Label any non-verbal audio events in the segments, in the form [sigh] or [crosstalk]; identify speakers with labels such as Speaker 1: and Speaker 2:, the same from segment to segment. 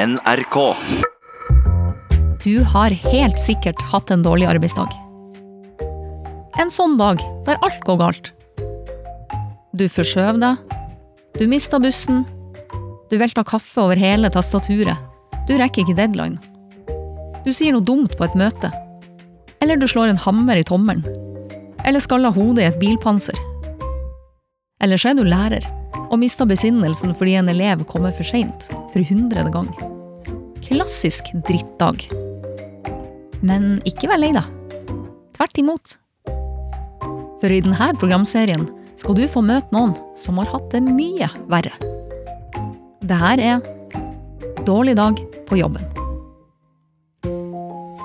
Speaker 1: NRK.
Speaker 2: Du har helt sikkert hatt en dårlig arbeidsdag. En sånn dag der alt går galt. Du forskjøv deg. Du mista bussen. Du velta kaffe over hele tastaturet. Du rekker ikke deadline. Du sier noe dumt på et møte. Eller du slår en hammer i tommelen. Eller skaller hodet i et bilpanser. Eller så er du lærer og mister besinnelsen fordi en elev kommer for seint for hundrede gang. Klassisk drittdag. Men ikke vær lei deg. Tvert imot. For i denne programserien skal du få møte noen som har hatt det mye verre. Det her er Dårlig dag på jobben.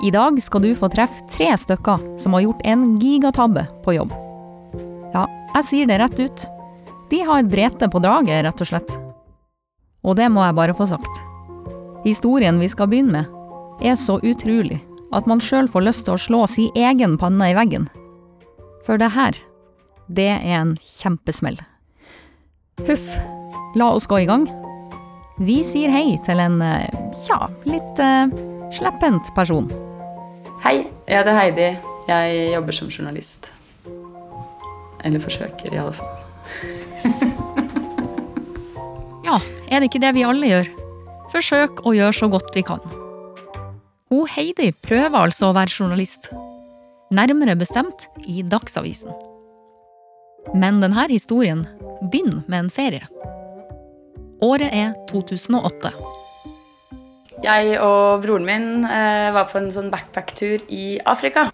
Speaker 2: I dag skal du få treffe tre stykker som har gjort en gigatabbe på jobb. Ja, jeg sier det rett ut. De har drete på draget, rett og slett. Og det må jeg bare få sagt. Historien vi skal begynne med, er så utrolig at man sjøl får lyst til å slå si egen panne i veggen. For det her, det er en kjempesmell. Huff, la oss gå i gang. Vi sier hei til en, eh, ja, litt uh, slepphendt person.
Speaker 3: Hei, jeg heter Heidi. Jeg jobber som journalist. Eller forsøker, i alle fall. [laughs]
Speaker 2: Ja, er det ikke det vi alle gjør? Forsøk å gjøre så godt vi kan. Hun Heidi prøver altså å være journalist. Nærmere bestemt i Dagsavisen. Men denne historien begynner med en ferie. Året er 2008.
Speaker 3: Jeg og broren min eh, var på en sånn backpack-tur i Afrika.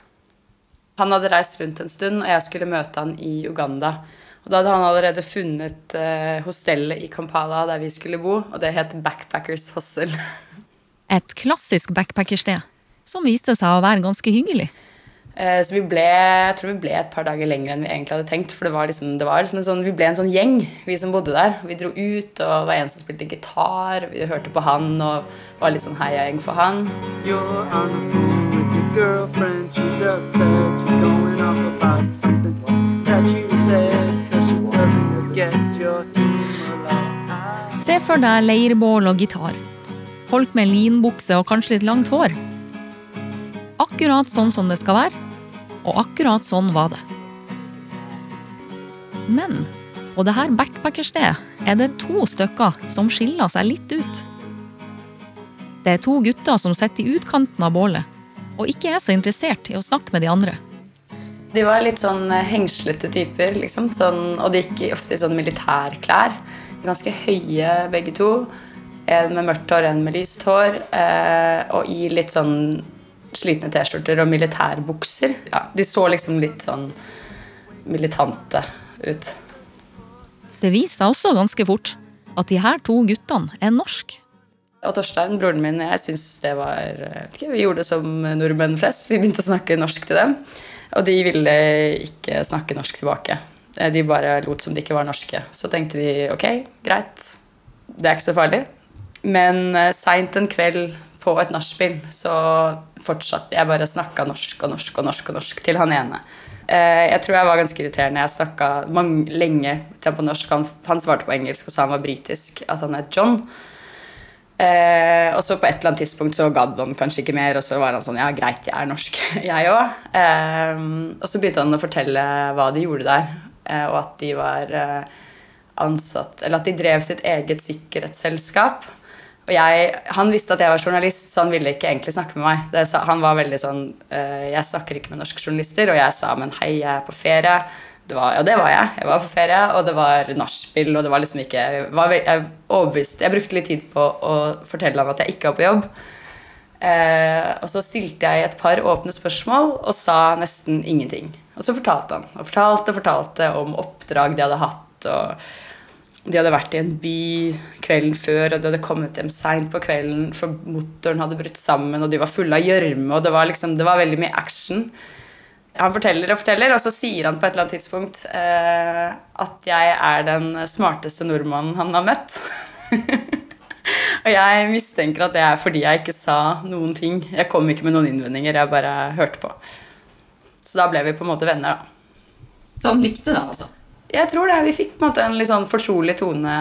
Speaker 3: Han hadde reist rundt en stund, og jeg skulle møte han i Uganda. Og Da hadde han allerede funnet eh, hostellet i Kampala der vi skulle bo, og det het Backpackers Hostel. [laughs]
Speaker 2: Et klassisk backpackersted, som viste seg å være ganske hyggelig.
Speaker 3: Eh, så vi ble, jeg tror vi ble et par dager lenger enn vi egentlig hadde tenkt. For det var liksom, det var liksom en sånn, vi ble en sånn gjeng, vi som bodde der. Vi dro ut, og var en som spilte gitar. Vi hørte på han og var litt sånn heiagjeng for han.
Speaker 4: You're on the phone with your girlfriend. She's upset. She's going off about
Speaker 2: for deg leirbål og gitar. Folk med linbukse og kanskje litt langt hår. Akkurat sånn som det skal være, og akkurat sånn var det. Men på det her backpackerstedet er det to stykker som skiller seg litt ut. Det er to gutter som sitter i utkanten av bålet, og ikke er så interessert i å snakke med de andre.
Speaker 3: De var litt sånn hengslete typer, liksom. Sånn, og de gikk ofte i sånn militærklær. Ganske høye begge to. En med mørkt hår, en med lyst hår. Eh, og i litt sånn slitne T-skjorter og militærbukser. Ja, de så liksom litt sånn militante ut.
Speaker 2: Det viser seg også ganske fort at de her to guttene er norske.
Speaker 3: Og Torstein, broren min, jeg syns det var vet ikke, Vi gjorde det som nordmenn flest. Vi begynte å snakke norsk til dem. Og de ville ikke snakke norsk tilbake. Eh, De bare lot som de ikke var norske. Så tenkte vi ok, greit. Det er ikke så farlig. Men uh, seint en kveld på et nachspiel så fortsatte jeg bare å snakke norsk og norsk og norsk og norsk til han ene. Eh, jeg tror jeg var ganske irriterende. Jeg snakka lenge til han på norsk. Han, han svarte på engelsk og sa han var britisk. At han het John. Eh, og så på et eller annet tidspunkt så gadd han kanskje ikke mer, og så var han sånn Ja, greit, jeg er norsk, [laughs] jeg òg. Eh, og så begynte han å fortelle hva de gjorde der, eh, og at de var eh, ansatt Eller at de drev sitt eget sikkerhetsselskap. Og jeg, Han visste at jeg var journalist, så han ville ikke egentlig snakke med meg. Det, han var veldig sånn eh, Jeg snakker ikke med norske journalister, og jeg sa men hei, jeg er på ferie. Det var, og det var jeg. Jeg var på ferie, og det var nachspiel, og det var liksom ikke jeg var, jeg, overbevist, jeg brukte litt tid på å fortelle han at jeg ikke var på jobb. Eh, og så stilte jeg et par åpne spørsmål og sa nesten ingenting. Og så fortalte han. Og fortalte og fortalte om oppdrag de hadde hatt. og De hadde vært i en by kvelden før, og de hadde kommet hjem seint på kvelden, for motoren hadde brutt sammen, og de var fulle av gjørme, og det var, liksom, det var veldig mye action. Han forteller og forteller, og så sier han på et eller annet tidspunkt eh, at jeg er den smarteste nordmannen han har møtt. [laughs] og jeg mistenker at det er fordi jeg ikke sa noen ting. Jeg kom ikke med noen innvendinger, jeg bare hørte på. Så da ble vi på en måte venner, da.
Speaker 5: Så han likte deg, altså?
Speaker 3: Jeg tror det. Vi fikk på en måte en litt sånn fortrolig tone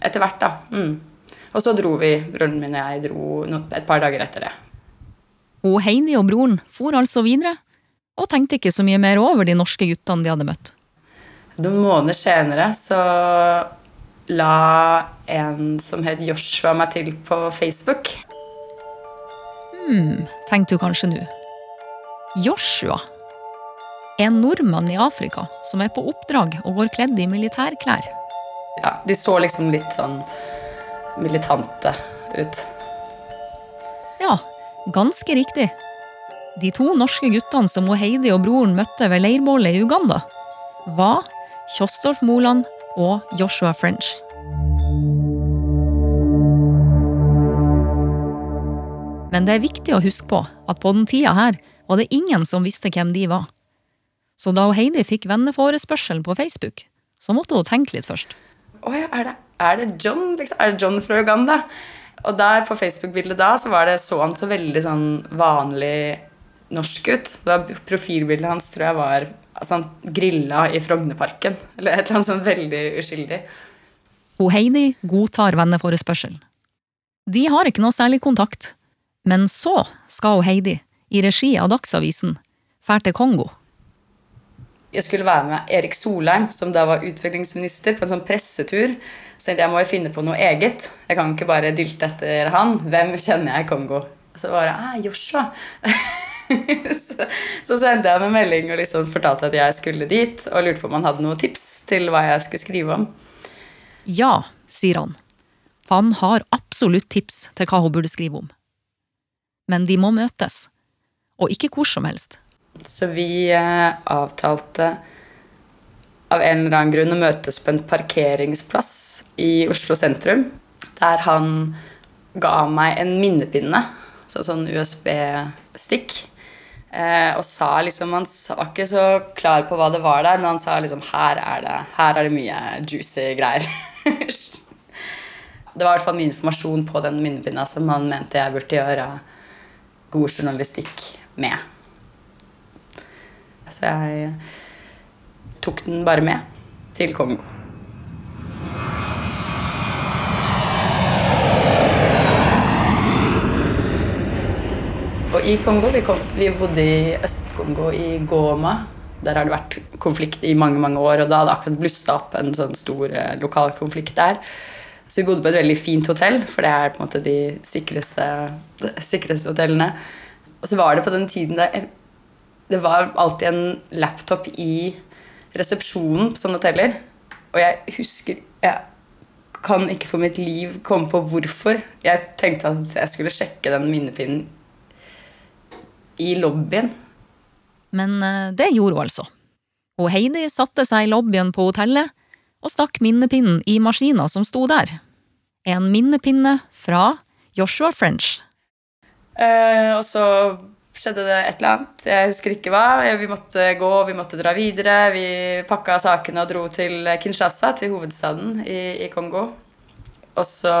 Speaker 3: etter hvert, da. Mm. Og så dro vi, broren min og jeg dro et par dager etter det.
Speaker 2: Og Heidi og broren for altså videre, og tenkte ikke så mye mer over de norske guttene de hadde møtt.
Speaker 3: Noen måneder senere så la en som het Joshua meg til på Facebook.
Speaker 2: Hmm, tenkte du kanskje nå. Joshua. En nordmann i Afrika som er på oppdrag og går kledd i militærklær.
Speaker 3: Ja, de så liksom litt sånn militante ut.
Speaker 2: Ja, ganske riktig. De to norske guttene som Heidi og broren møtte ved leirbålet i Uganda, var Kjostolf Moland og Joshua French. Men det er viktig å huske på at på den tida her var det ingen som visste hvem de var. Så da Heidi fikk venneforespørselen på Facebook, så måtte hun tenke litt først.
Speaker 3: Å ja, er det, er det John? Liksom? Er det John fra Uganda? Og der på Facebook-bildet da så var det så han så veldig sånn vanlig norsk ut. Da profilbildet hans tror jeg var altså han grilla i Frognerparken. Eller et eller annet sånn veldig uskyldig.
Speaker 2: Og Heidi godtar venneforespørselen. De har ikke noe særlig kontakt, men så skal Heidi, i regi av Dagsavisen, fære til Kongo.
Speaker 3: Jeg skulle være med Erik Solheim, som da var utviklingsminister, på en sånn pressetur. Så tenkte jeg må jo finne på noe eget. Jeg kan ikke bare dilte etter han. Hvem kjenner jeg i Kongo? Og så bare ah, Joshua. [laughs] så, så sendte jeg ham en melding og liksom fortalte at jeg skulle dit, og lurte på om han hadde noen tips til hva jeg skulle skrive om.
Speaker 2: Ja, sier han. Han har absolutt tips til hva hun burde skrive om. Men de må møtes. Og ikke hvor som helst.
Speaker 3: Så vi eh, avtalte av en eller annen grunn å møtes på en parkeringsplass i Oslo sentrum. Der han ga meg en minnepinne, så sånn USB-stikk. Eh, og sa liksom Han var ikke så klar på hva det var der, men han sa liksom her er det, her er det mye juicy greier. [laughs] det var i hvert fall mye informasjon på den minnepinna som han mente jeg burde gjøre god journalistikk med. Så jeg tok den bare med til Kongo. Og i Kongo Vi, kom, vi bodde i Øst-Kongo, i Goma. Der har det vært konflikt i mange mange år, og da hadde akkurat blussa opp en sånn stor eh, lokal konflikt der. Så vi bodde på et veldig fint hotell, for det er på en måte de sikreste, de sikreste hotellene. Og så var det på den tiden da det var alltid en laptop i resepsjonen på sånne hoteller. Og jeg husker Jeg kan ikke for mitt liv komme på hvorfor jeg tenkte at jeg skulle sjekke den minnepinnen i lobbyen.
Speaker 2: Men eh, det gjorde hun altså. Og Heidi satte seg i lobbyen på hotellet og stakk minnepinnen i maskina som sto der. En minnepinne fra Joshua French.
Speaker 3: Eh, og så skjedde det et eller annet. Jeg husker ikke hva. Vi måtte gå, vi måtte dra videre. Vi pakka sakene og dro til Kinshasa, til hovedstaden i, i Kongo. Og så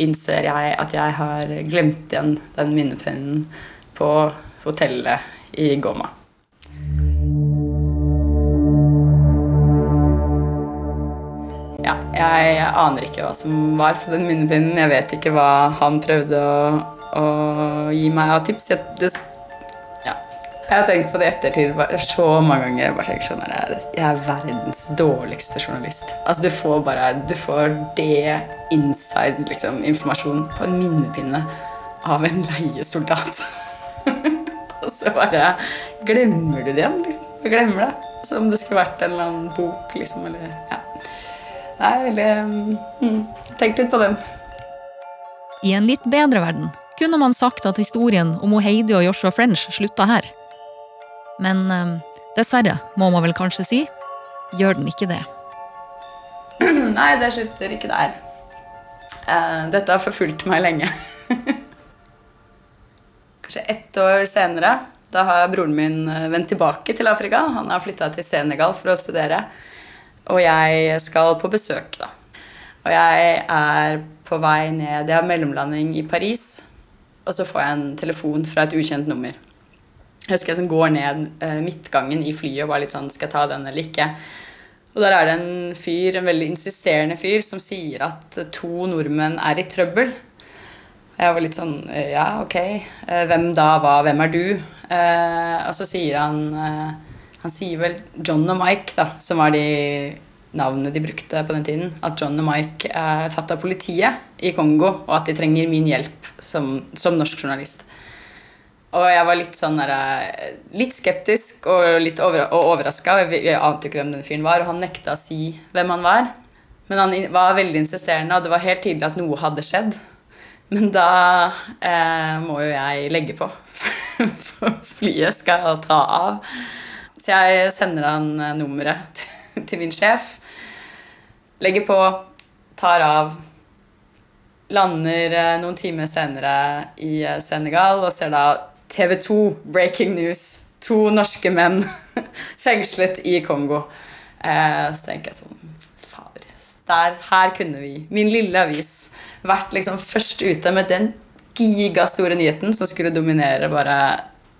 Speaker 3: innser jeg at jeg har glemt igjen den minnepinnen på hotellet i Goma. Ja, jeg aner ikke hva som var på den minnepinnen. Jeg vet ikke hva han prøvde å, å gi meg tips. Jeg, det, ja. jeg har tenkt på det i ettertid bare, så mange ganger. Jeg, bare tenker sånn, jeg, jeg er verdens dårligste journalist. Altså, du får bare du får det inside liksom, informasjon på en minnepinne av en leiesoldat. [laughs] Og så bare glemmer du det igjen. liksom. Du glemmer det. Som det skulle vært en eller annen bok. liksom, eller, ja. Nei, er veldig mm, Tenk litt på den.
Speaker 2: I en litt bedre verden kunne man sagt at historien om Heidi og Joshua French slutta her. Men eh, dessverre, må man vel kanskje si, gjør den ikke det. [clears throat]
Speaker 3: Nei, det slutter ikke der. Eh, dette har forfulgt meg lenge. [laughs] Kanskje ett år senere. Da har broren min eh, vendt tilbake til Afrika. Han har flytta til Senegal for å studere. Og jeg skal på besøk, da. Og jeg er på vei ned Jeg har mellomlanding i Paris. Og så får jeg en telefon fra et ukjent nummer. Jeg husker jeg sånn går ned eh, midtgangen i flyet og bare litt sånn Skal jeg ta den eller ikke? Og der er det en fyr, en veldig insisterende fyr, som sier at to nordmenn er i trøbbel. Jeg var litt sånn eh, Ja, ok. Eh, Hvem da? Hva? Hvem er du? Og så sier han Han sier vel John og Mike, da, som var de navnene de brukte på den tiden. At John og Mike er tatt av politiet i Kongo, og at de trenger min hjelp som, som norsk journalist. Og jeg var litt sånn der, eh, litt skeptisk og litt over, overraska. Jeg, ante ikke hvem den fyren var, og han nekta å si hvem han var. Men han var veldig insisterende, og det var helt tydelig at noe hadde skjedd. Men da eh, må jo jeg legge på, for [laughs] flyet skal ta av. Så jeg sender han eh, nummeret til min sjef. Legger på, tar av. Lander eh, noen timer senere i eh, Senegal og ser da TV 2, breaking news. To norske menn [laughs] fengslet i Kongo. Eh, så tenker jeg sånn Fader. Der, her kunne vi, min lille avis, vært liksom først ute med den gigastore nyheten som skulle dominere bare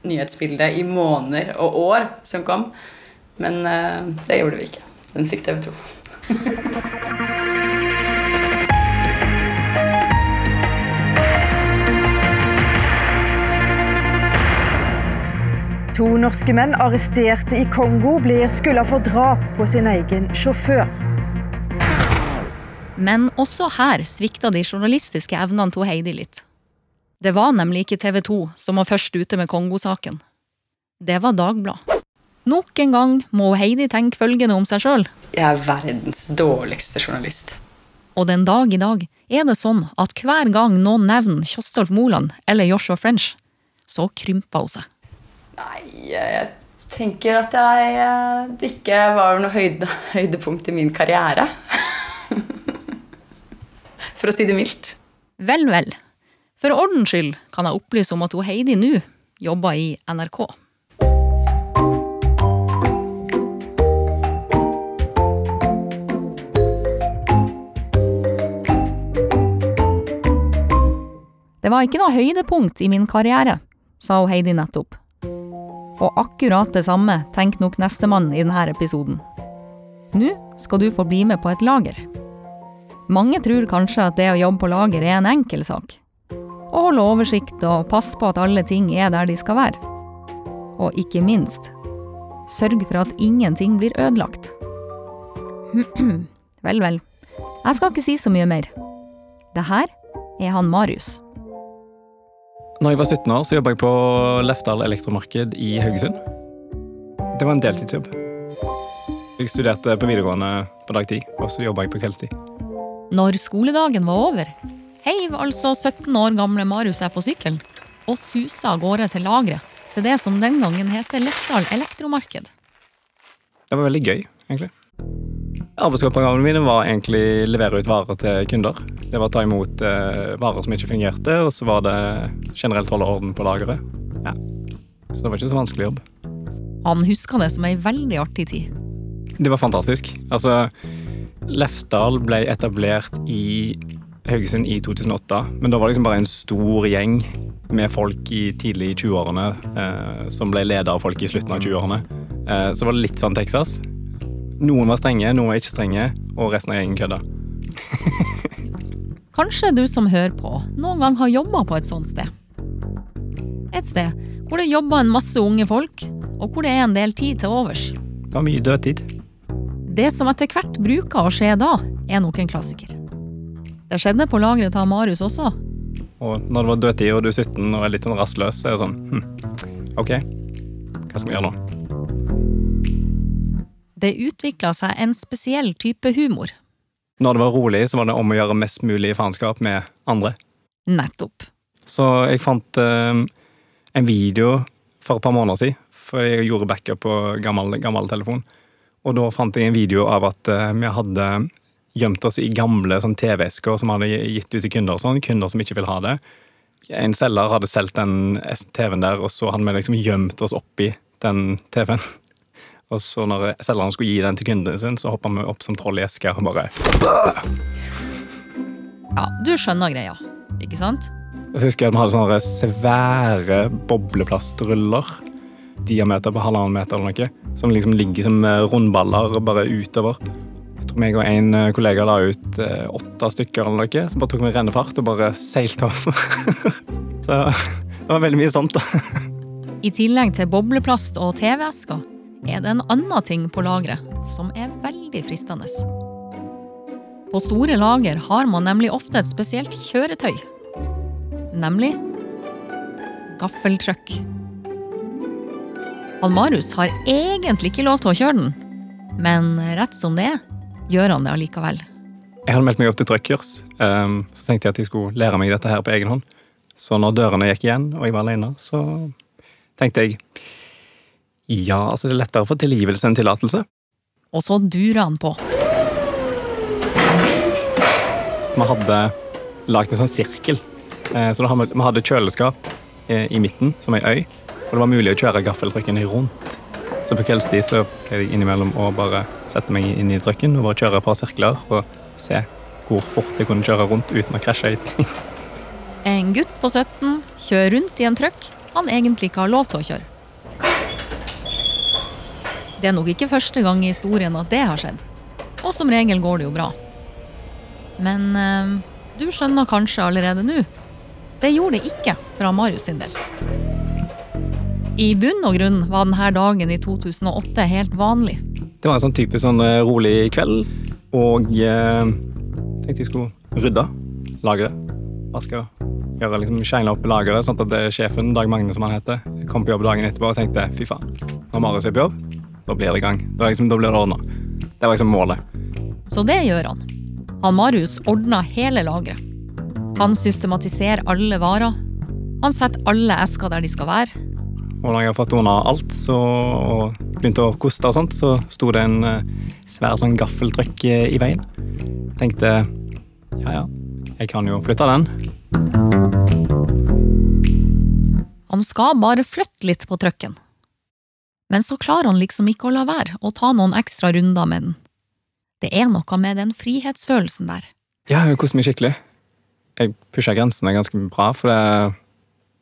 Speaker 3: nyhetsbildet i måneder og år som kom. Men eh, det gjorde vi ikke. Den fikk TV 2.
Speaker 1: To norske menn arresterte i Kongo blir skylda for drap på sin egen sjåfør.
Speaker 2: Men også her svikta de journalistiske evnene til Heidi litt. Det var nemlig ikke TV 2 som var først ute med Kongo-saken. Det var Dagbladet. Nok en gang må Heidi tenke følgende om seg sjøl.
Speaker 3: Jeg er verdens dårligste journalist.
Speaker 2: Og den dag i dag er det sånn at hver gang noen nevner Kjostolf Moland eller Joshua French, så krymper hun seg.
Speaker 3: Nei, jeg tenker at jeg eh, det ikke var noe høyde, [laughs] høydepunkt i min karriere. [laughs] For å si det mildt.
Speaker 2: Vel, vel. For ordens skyld kan jeg opplyse om at hun Heidi nå jobber i NRK. Det var ikke noe høydepunkt i min karriere, sa Heidi nettopp. Og akkurat det samme tenker nok nestemann i denne episoden. Nå skal du få bli med på et lager. Mange tror kanskje at det å jobbe på lager er en enkel sak. Å holde oversikt og passe på at alle ting er der de skal være. Og ikke minst, sørg for at ingenting blir ødelagt. [clears throat] vel, vel. Jeg skal ikke si så mye mer. Det her er han Marius.
Speaker 5: Når jeg var 17 år, så jobba jeg på Lefdal Elektromarked i Haugesund. Det var en deltidsjobb. Jeg studerte på videregående på dagtid, og så jobba jeg på kveldstid.
Speaker 2: Når skoledagen var over, heiv altså 17 år gamle Marius seg på sykkelen og susa av gårde til lageret til det som den gangen heter Lefdal Elektromarked.
Speaker 5: Det var veldig gøy, egentlig. Arbeidsoppgavene mine var egentlig levere ut varer til kunder. Det var å ta imot eh, varer som ikke fungerte, og så var det generelt holde orden på lageret. Ja. Så det var ikke så vanskelig jobb.
Speaker 2: Han husker det som ei veldig artig tid.
Speaker 5: Det var fantastisk. Altså, Lefdal ble etablert i Haugesund i 2008, men da var det liksom bare en stor gjeng med folk i tidlig i 20-årene eh, som ble leder av folk i slutten av 20-årene. Eh, så var det litt sånn Texas. Noen var strenge, noen var ikke strenge, og resten av gjengen kødda. [laughs]
Speaker 2: Kanskje du som hører på, noen gang har jobba på et sånt sted. Et sted hvor det jobber en masse unge folk, og hvor det er en del tid til overs.
Speaker 5: Det var mye dødtid.
Speaker 2: Det som etter hvert bruker å skje da, er nok en klassiker. Det skjedde på lageret til Marius også.
Speaker 5: Og når det var dødtid og du er 17 og er litt sånn rastløs, så er det sånn hm, OK, hva skal vi gjøre nå?
Speaker 2: Det utvikla seg en spesiell type humor.
Speaker 5: Når det var rolig, så var det om å gjøre mest mulig faenskap med andre.
Speaker 2: Nettopp.
Speaker 5: Så jeg fant eh, en video for et par måneder siden, for jeg gjorde backup på gammel, gammel telefon. Og da fant jeg en video av at eh, vi hadde gjemt oss i gamle sånn TV-esker som hadde gitt ut til kunder, sånn, kunder som ikke vil ha det. En selger hadde solgt den TV-en der, og så hadde vi liksom gjemt oss oppi den TV-en. Og så når selgeren skulle gi den til kunden sin, så hoppa vi opp som troll i eska og bare
Speaker 2: Ja, du skjønner greia, ikke sant?
Speaker 5: Jeg husker at vi hadde sånne svære bobleplastruller. Diameter på halvannen meter eller noe. som liksom ligger som eh, rundballer bare utover. Jeg tror meg og en eh, kollega la ut eh, åtte stykker eller noe, som bare tok med rennefart og bare seilte over. [laughs] Så det var veldig mye sånt, da.
Speaker 2: I tillegg til bobleplast og TV-esker er det en annen ting på lageret som er veldig fristende. På store lager har man nemlig ofte et spesielt kjøretøy. Nemlig gaffeltruck. Marius har egentlig ikke lov til å kjøre den, men rett som det er, gjør han det allikevel.
Speaker 5: Jeg hadde meldt meg opp til truckers, um, så tenkte jeg at jeg skulle lære meg dette her på egen hånd. Så når dørene gikk igjen, og jeg var alene, så tenkte jeg ja, altså det er lettere å få tilgivelse enn tillatelse.
Speaker 2: Og så durer han på.
Speaker 5: Vi hadde lagd en sånn sirkel. Eh, Så da hadde vi- hadde kjøleskap eh, i midten, som ei øy, og det var mulig å kjøre gaffeltrykken rundt. Så på kveldstid så pleide jeg innimellom å bare sette meg inn i trucken og bare kjøre et par sirkler og se hvor fort jeg kunne kjøre rundt uten å krasje i. [laughs]
Speaker 2: En gutt på 17 kjører rundt i en truck han egentlig ikke har lov til å kjøre. Det er nok ikke første gang i historien at det har skjedd. Og som regel går det jo bra. Men eh, du skjønner kanskje allerede nå. Det gjorde det ikke fra Marius sin del. I bunn og grunn var denne dagen i 2008 helt vanlig.
Speaker 5: Det var en sånn typisk sånn eh, rolig kveld, og eh, tenkte jeg skulle rydde lageret. Vaske gjøre liksom shine opp lageret, sånn at sjefen, Dag Magne som han heter, kom på jobb dagen etterpå og tenkte fy faen, når Marius er på jobb, da blir det i gang. Da, liksom, da blir det ordna. Det var liksom målet.
Speaker 2: Så det gjør han. Han Marius ordner hele lageret. Han systematiserer alle varer. Han setter alle esker der de skal være.
Speaker 5: Og når jeg har fått ordna alt så, og begynte å koste og sånt, så sto det en eh, svær sånn gaffeltrykk eh, i veien. Tenkte ja ja, jeg kan jo flytte den.
Speaker 2: Han skal bare flytte litt på trucken. Men så klarer han liksom ikke å la være å ta noen ekstra runder med den. Det er noe med den frihetsfølelsen der.
Speaker 5: Ja, jeg koste meg skikkelig. Jeg pusha grensene ganske bra, for det,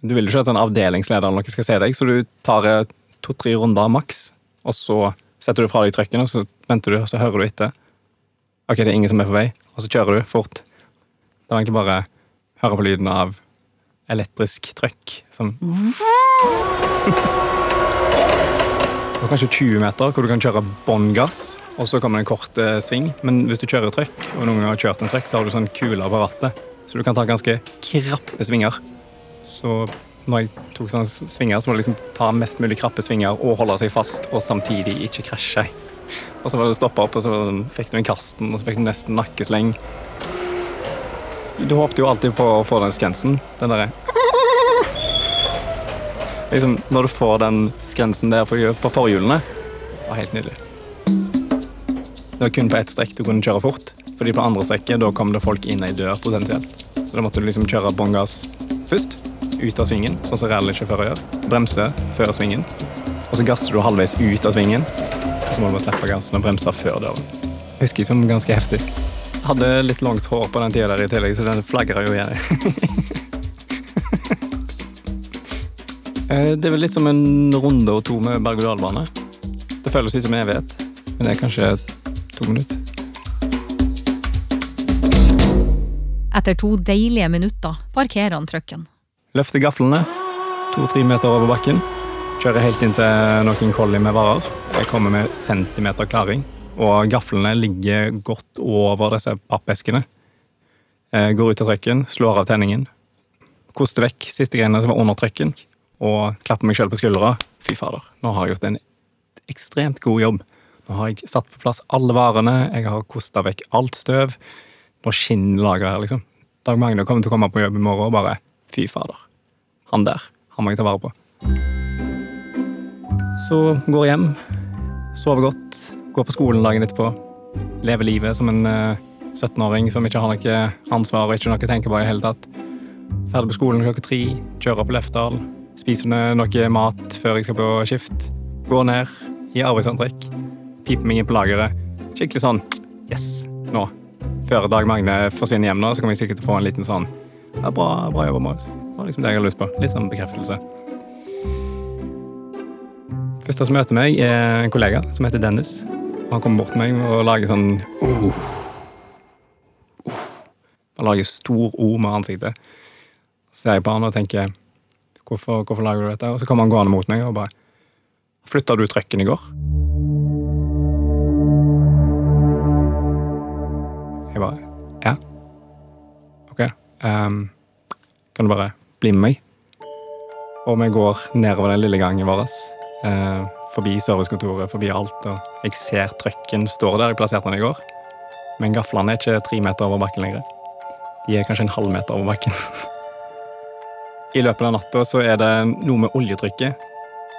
Speaker 5: du vil jo ikke at en avdelingsleder eller noe skal se deg, så du tar eh, to-tre runder maks, og så setter du fra deg trøkken, og så venter du, og så hører du etter. Ok, det er ingen som er på vei, og så kjører du fort. Det var egentlig bare å høre på lyden av elektrisk trøkk som [laughs] [laughs] Det kanskje 20 meter hvor du kan kjøre bånn gass, og så kommer det en kort eh, sving. Men hvis du kjører trøkk, og noen ganger har kjørt en trøkk, så har du sånn kuler på rattet. Så du kan ta ganske krappe svinger. Så når jeg tok sånne svinger, så må du liksom ta mest mulig krappe svinger og holde seg fast, og samtidig ikke krasje. Og så var det stoppa opp, og så fikk du en kasten, og så fikk du nesten nakkesleng. Du håpte jo alltid på å få den skansen, Den derre liksom, Når du får den skrensen der på, på forhjulene, var helt nydelig. Det var kun på ett strekk du kunne kjøre fort, fordi på andre strekket da kom det folk inn ei dør potensielt. Så da måtte du liksom kjøre bånn gass først, ut av svingen, sånn som rallysjåfører gjør. Bremse før svingen, og så gasser du halvveis ut av svingen, og så må du bare slippe gassen og bremse før døren. Jeg husker som ganske heftig. Jeg hadde litt langt hår på den tida der i tillegg, så den flagra jo igjen. [laughs] Det er vel litt som en runde og to med berg-og-dal-bane. Det føles ut som en evighet, men det er kanskje to minutter.
Speaker 2: Etter to deilige minutter parkerer han trucken.
Speaker 5: Løfter gaflene to-tre meter over bakken. Kjører helt inn til noen kolli med varer. Jeg kommer med centimeter klaring. Og gaflene ligger godt over disse pappeskene. Jeg går ut av trucken, slår av tenningen. Koster vekk siste greiene som var under trucken. Og klapper meg sjøl på skuldra. Fy fader, nå har jeg gjort en ekstremt god jobb. Nå har jeg satt på plass alle varene, jeg har kosta vekk alt støv. Nå skinner laget her, liksom. Dag Magne kommer til å komme på jobb i morgen og bare Fy fader. Han der. Han må jeg ta vare på. Så går jeg hjem, sover godt, går på skolen dagen etterpå. Lever livet som en eh, 17-åring som ikke har noe ansvar og ikke noe å tenke på i hele tatt. Ferdig på skolen klokka tre, kjører på Lefdal, spiser med noe mat før jeg skal på skift. Går ned i arbeidsantrekk, piper meg inn på lageret. Skikkelig sånn Yes, nå. Før Dag Magne forsvinner hjem nå, så kommer jeg sikkert til å få en liten sånn ja, bra, bra jobba, Marius. Det var liksom det jeg hadde lyst på. Litt sånn bekreftelse. Første som møter meg, er en kollega som heter Dennis. Han kommer bort til meg og lager sånn uh, uh. Han lager stor O med ansiktet. Så ser jeg på han og tenker hvorfor, hvorfor lager du dette? Og så kommer han gående mot meg og bare Flytta du trøkken i går? Jeg bare Ja. Ok. Um, kan du bare bli med meg? Og vi går nedover den lille gangen vår. Uh, forbi servicekontoret, forbi alt. Og jeg ser trøkken står der. Jeg plasserte den i går. Men gaflene er ikke tre meter over bakken lenger. De er kanskje en halv meter over bakken. [laughs] I løpet av natta så er det noe med oljetrykket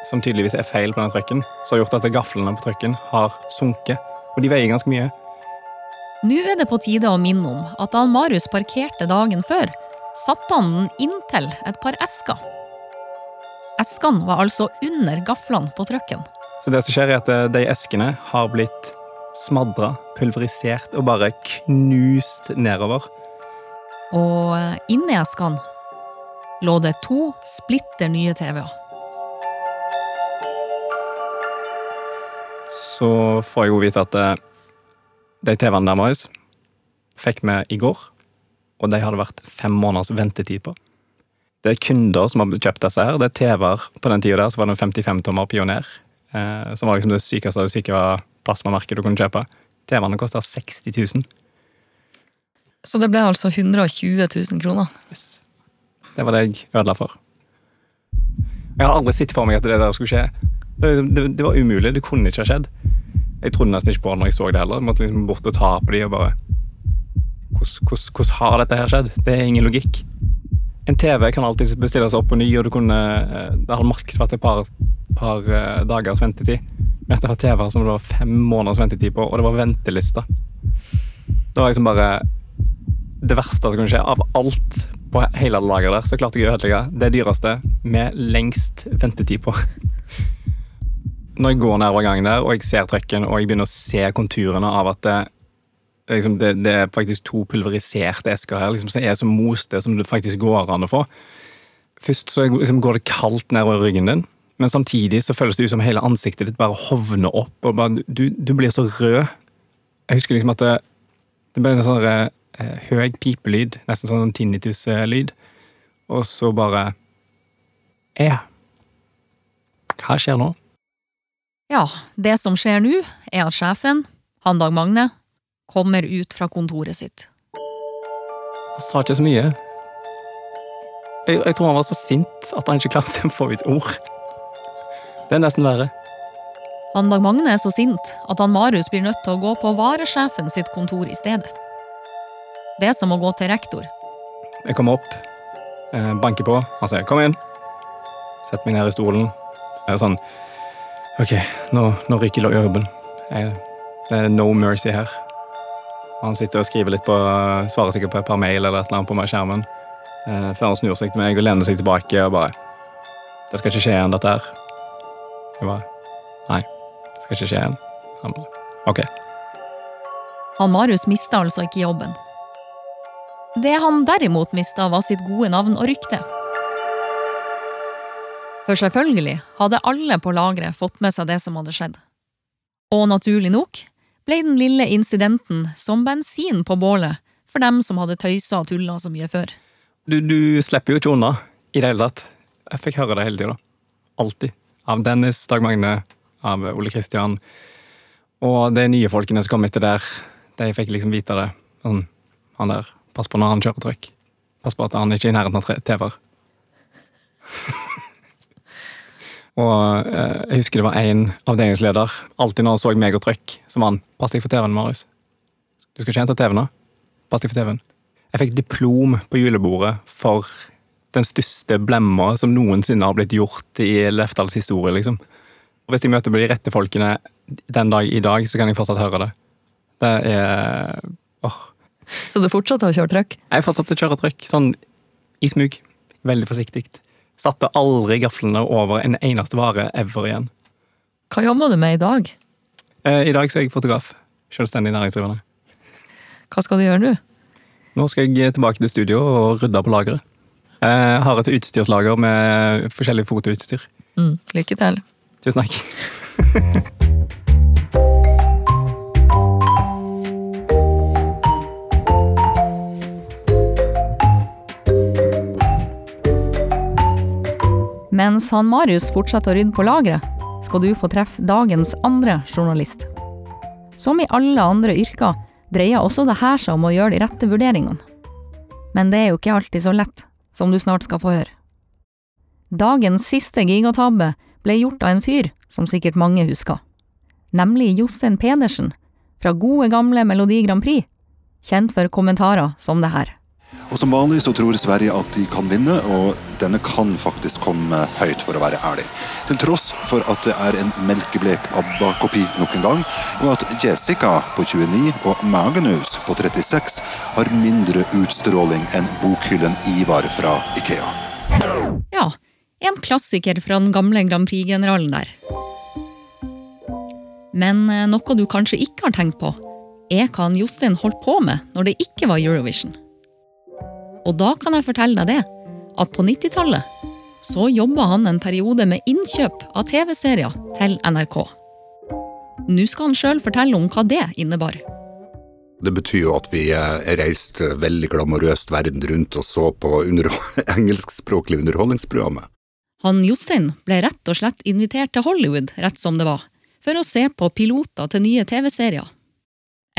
Speaker 5: som tydeligvis er feil på den trøkken, som har gjort at gaflene på trøkken har sunket. Og de veier ganske mye.
Speaker 2: Nå er det på tide å minne om at da Marius parkerte dagen før, satte han den inntil et par esker. Eskene var altså under gaflene på trucken.
Speaker 5: Så det som skjer er at eh, de eskene har blitt smadra, pulverisert og bare knust nedover.
Speaker 2: Og eh, inni eskene lå det to splitter nye TV-er.
Speaker 5: Så får jeg jo vite at eh, de TV-ene der, Marius, fikk vi i går. Og de hadde vært fem måneders ventetid på. Det er kunder som har kjøpt disse her. Det er TV-er på den tida der, så var det en 55-tommer Pioner. Eh, som var liksom det sykeste av det syke plasmamerket du kunne kjøpe. TV-ene kosta 60 000.
Speaker 2: Så det ble altså 120 000 kroner.
Speaker 5: Det var det jeg ødela for. Jeg hadde aldri sett for meg at det der skulle skje. Det, liksom- det, det var umulig. Det kunne ikke ha skjedd. Jeg trodde nesten ikke på det når jeg så det heller. Jeg måtte liksom bort og ta på de og bare hvordan, har dette her skjedd? Det er ingen logikk. En TV kan alltid bestille seg opp på ny, og du kunne, eh, det hadde maks vært et par, par eh, dagers ventetid. Men dette var TV-er som det var fem måneders ventetid på, og det var ventelista. Det var liksom bare det verste som kunne skje. Av alt på hele lageret der, så klarte jeg å ødelegge det dyreste med lengst ventetid på. Når jeg går nedover gangen der, og jeg ser trøkken, og jeg begynner å se konturene av at det, liksom, det, det er faktisk to pulveriserte esker her, liksom, som er så moste som det faktisk går an å få. Først så liksom, går det kaldt nedover ryggen din, men samtidig så føles det ut som hele ansiktet ditt bare hovner opp, og bare, du, du blir så rød. Jeg husker liksom at det, det ble en sånn eh, høy pipelyd, nesten sånn tinnitus-lyd, og så bare Ja. Hva skjer nå?
Speaker 2: Ja, det som skjer nå, er at sjefen, han Dag Magne, kommer ut fra kontoret sitt.
Speaker 5: Han sa ikke så mye. Jeg, jeg tror han var så sint at han ikke klarte å få ut ord. Det er nesten verre.
Speaker 2: Han Dag Magne er så sint at han Marius blir nødt til å gå på varesjefen sitt kontor i stedet. Det er som å gå til rektor.
Speaker 5: Jeg kommer opp, Jeg banker på, han sier 'kom inn'. Setter meg ned i stolen. Jeg er sånn Ok, nå, nå ryker jobben. Det er no mercy her. Han sitter og skriver litt på Svarer sikkert på et par mail eller et eller annet på meg skjermen. Eh, før han snur seg til meg og lener seg tilbake og bare 'Det skal ikke skje igjen, dette her'. Jeg bare 'Nei, det skal ikke skje igjen'. Han bare 'Ok'.
Speaker 2: Han Marius mista altså ikke jobben. Det han derimot mista, var sitt gode navn og rykte. For selvfølgelig hadde alle på lageret fått med seg det som hadde skjedd. Og naturlig nok ble den lille incidenten som bensin på bålet for dem som hadde tøysa og tulla så mye før.
Speaker 5: Du, du slipper jo ikke unna i det hele tatt. Jeg fikk høre det hele tida. Alltid. Av Dennis, Dag Magne, av Ole Kristian. Og de nye folkene som kom etter der, de fikk liksom vite det. Sånn, han der, pass på når han kjører trøkk. Pass på at han ikke er i nærheten av TV-er. [laughs] og eh, jeg husker det var en avdelingsleder, alltid når han så meg og trøkk, som han Pass deg for TV-en, Marius. Du skal ikke hente TV-en, da? Pass deg for TV-en. Jeg fikk diplom på julebordet for den største blemma som noensinne har blitt gjort i Lefdals historie, liksom. Og hvis jeg møter på de rette folkene den dag i dag, så kan jeg fortsatt høre det. Det er åh.
Speaker 2: Så du fortsatte å kjøre trøkk?
Speaker 5: Jeg fortsatte å kjøre trøkk, sånn i smug. Veldig forsiktig. Satte aldri gaflene over en eneste vare ever igjen.
Speaker 2: Hva jobber du med i dag?
Speaker 5: Eh, I dag så er jeg fotograf. Selvstendig næringsdrivende.
Speaker 2: Hva skal du gjøre nå?
Speaker 5: Nå skal jeg tilbake til studio og rydde på lageret. Jeg har et utstyrslager med forskjellig fotoutstyr.
Speaker 2: Mm, lykke til.
Speaker 5: Tusen takk. [laughs]
Speaker 2: Mens han Marius fortsetter å rydde på lageret, skal du få treffe dagens andre journalist. Som i alle andre yrker dreier også det her seg om å gjøre de rette vurderingene. Men det er jo ikke alltid så lett, som du snart skal få høre. Dagens siste gigatabbe ble gjort av en fyr som sikkert mange husker. Nemlig Jostein Pedersen, fra gode gamle Melodi Grand Prix, kjent for kommentarer som det her.
Speaker 6: Og Som vanlig så tror Sverige at de kan vinne, og denne kan faktisk komme høyt, for å være ærlig. Til tross for at det er en melkeblek ABBA-kopi nok en gang, og at Jessica på 29 og Magnus på 36 har mindre utstråling enn bokhyllen Ivar fra Ikea.
Speaker 2: Ja, en klassiker fra den gamle Grand Prix-generalen der. Men eh, noe du kanskje ikke har tenkt på, er hva Jostein holdt på med når det ikke var Eurovision. Og da kan jeg fortelle deg det, at på 90-tallet så jobba han en periode med innkjøp av TV-serier til NRK. Nå skal han sjøl fortelle om hva det innebar.
Speaker 7: Det betyr jo at vi eh, reiste veldig glamorøst verden rundt og så på under [laughs] engelskspråklige underholdningsprogrammet.
Speaker 2: Han Jostein ble rett og slett invitert til Hollywood, rett som det var, for å se på piloter til nye TV-serier.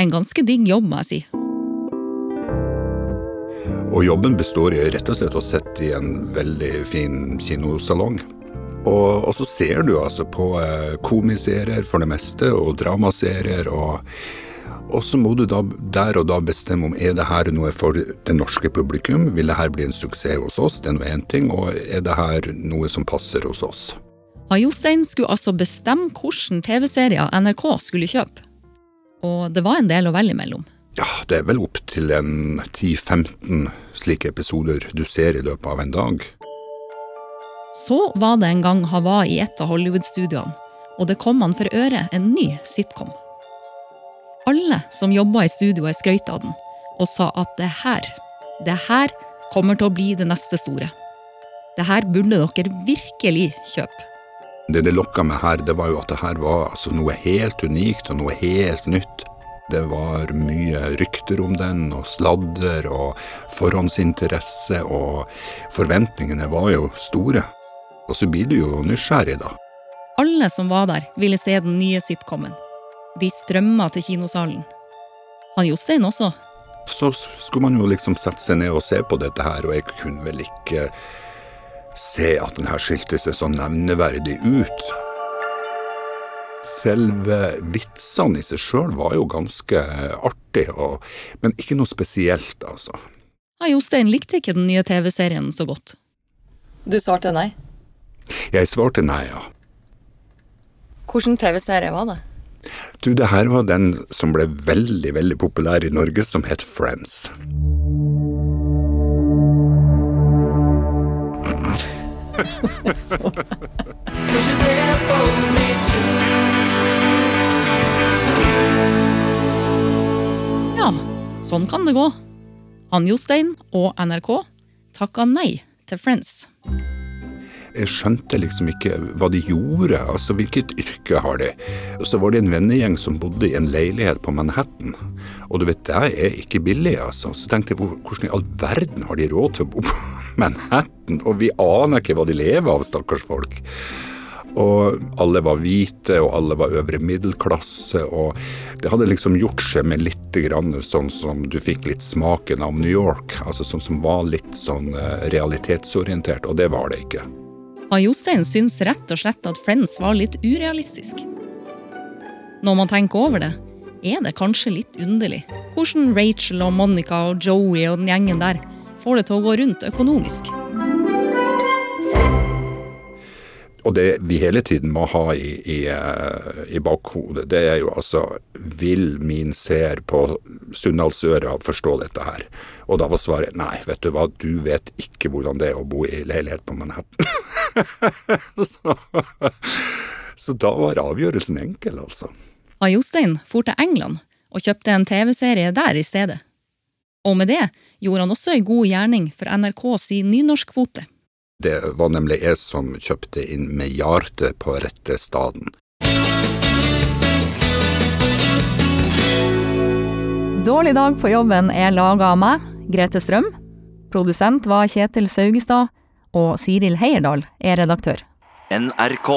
Speaker 2: En ganske digg jobb, må jeg si.
Speaker 7: Og jobben består i rett og slett å sitte i en veldig fin kinosalong. Og, og så ser du altså på eh, komiserier for det meste, og dramaserier, og, og så må du da der og da bestemme om er det her noe for det norske publikum, vil det her bli en suksess hos oss, det er nå én ting, og er det her noe som passer hos oss.
Speaker 2: Han Jostein skulle altså bestemme hvilke TV-serier NRK skulle kjøpe. Og det var en del å velge mellom.
Speaker 7: Ja, det er vel opp til en 10-15 slike episoder du ser i løpet av en dag.
Speaker 2: Så var det en gang han var i et av Hollywood-studioene, og det kom han for øre en ny sitcom. Alle som jobba i studioet skrøt av den, og sa at det her, det her kommer til å bli det neste store. Det her burde dere virkelig kjøpe.
Speaker 7: Det det lokka meg her, det var jo at det her var altså noe helt unikt og noe helt nytt. Det var mye rykter om den, og sladder og forhåndsinteresse, og forventningene var jo store. Og så blir du jo nysgjerrig, da.
Speaker 2: Alle som var der, ville se den nye sitcomen. De strømma til kinosalen. Han Jostein også.
Speaker 7: Så skulle man jo liksom sette seg ned og se på dette her, og jeg kunne vel ikke se at den her skilte seg så nevneverdig ut. Selve vitsene i seg sjøl var jo ganske artig, og, men ikke noe spesielt, altså.
Speaker 2: Han Jostein likte ikke den nye TV-serien så godt.
Speaker 8: Du svarte nei.
Speaker 7: Jeg svarte nei, ja.
Speaker 8: Hvilken TV-serie var det?
Speaker 7: Du, det her var den som ble veldig, veldig populær i Norge, som het Friends. [laughs] [laughs]
Speaker 2: Ja, sånn kan det gå. Han Jostein og NRK takka nei til Friends.
Speaker 7: Jeg skjønte liksom ikke hva de gjorde, altså hvilket yrke har de? Og så var det en vennegjeng som bodde i en leilighet på Manhattan. Og du vet, det er ikke billig, altså. Så tenkte jeg, hvordan i all verden har de råd til å bo på [laughs] Manhattan? Og vi aner ikke hva de lever av, stakkars folk. Og alle var hvite, og alle var øvre middelklasse, og det hadde liksom gjort seg med litt sånn som du fikk litt smaken av New York, altså sånn som var litt sånn eh, realitetsorientert, og det var det ikke.
Speaker 2: Han Jostein syns rett og slett at Friends var litt urealistisk. Når man tenker over det, er det kanskje litt underlig hvordan Rachel og Monica og Joey og den gjengen der får det til å gå rundt økonomisk.
Speaker 7: Og det vi hele tiden må ha i, i, eh, i bakhodet, det er jo altså Vil min seer på Sunndalsøra forstå dette her? Og da var svaret nei, vet du hva, du vet ikke hvordan det er å bo i leilighet på Manhattan. [laughs] så, så da var avgjørelsen enkel, altså.
Speaker 2: Han Jostein for til England og kjøpte en TV-serie der i stedet. Og med det gjorde han også ei god gjerning for NRK sin nynorskkvote.
Speaker 7: Det var nemlig jeg som kjøpte inn med hjertet på rette staden.
Speaker 2: Dårlig dag på jobben er laga av meg, Grete Strøm. Produsent var Kjetil Saugestad, og Siril Heierdal er redaktør.
Speaker 9: NRK.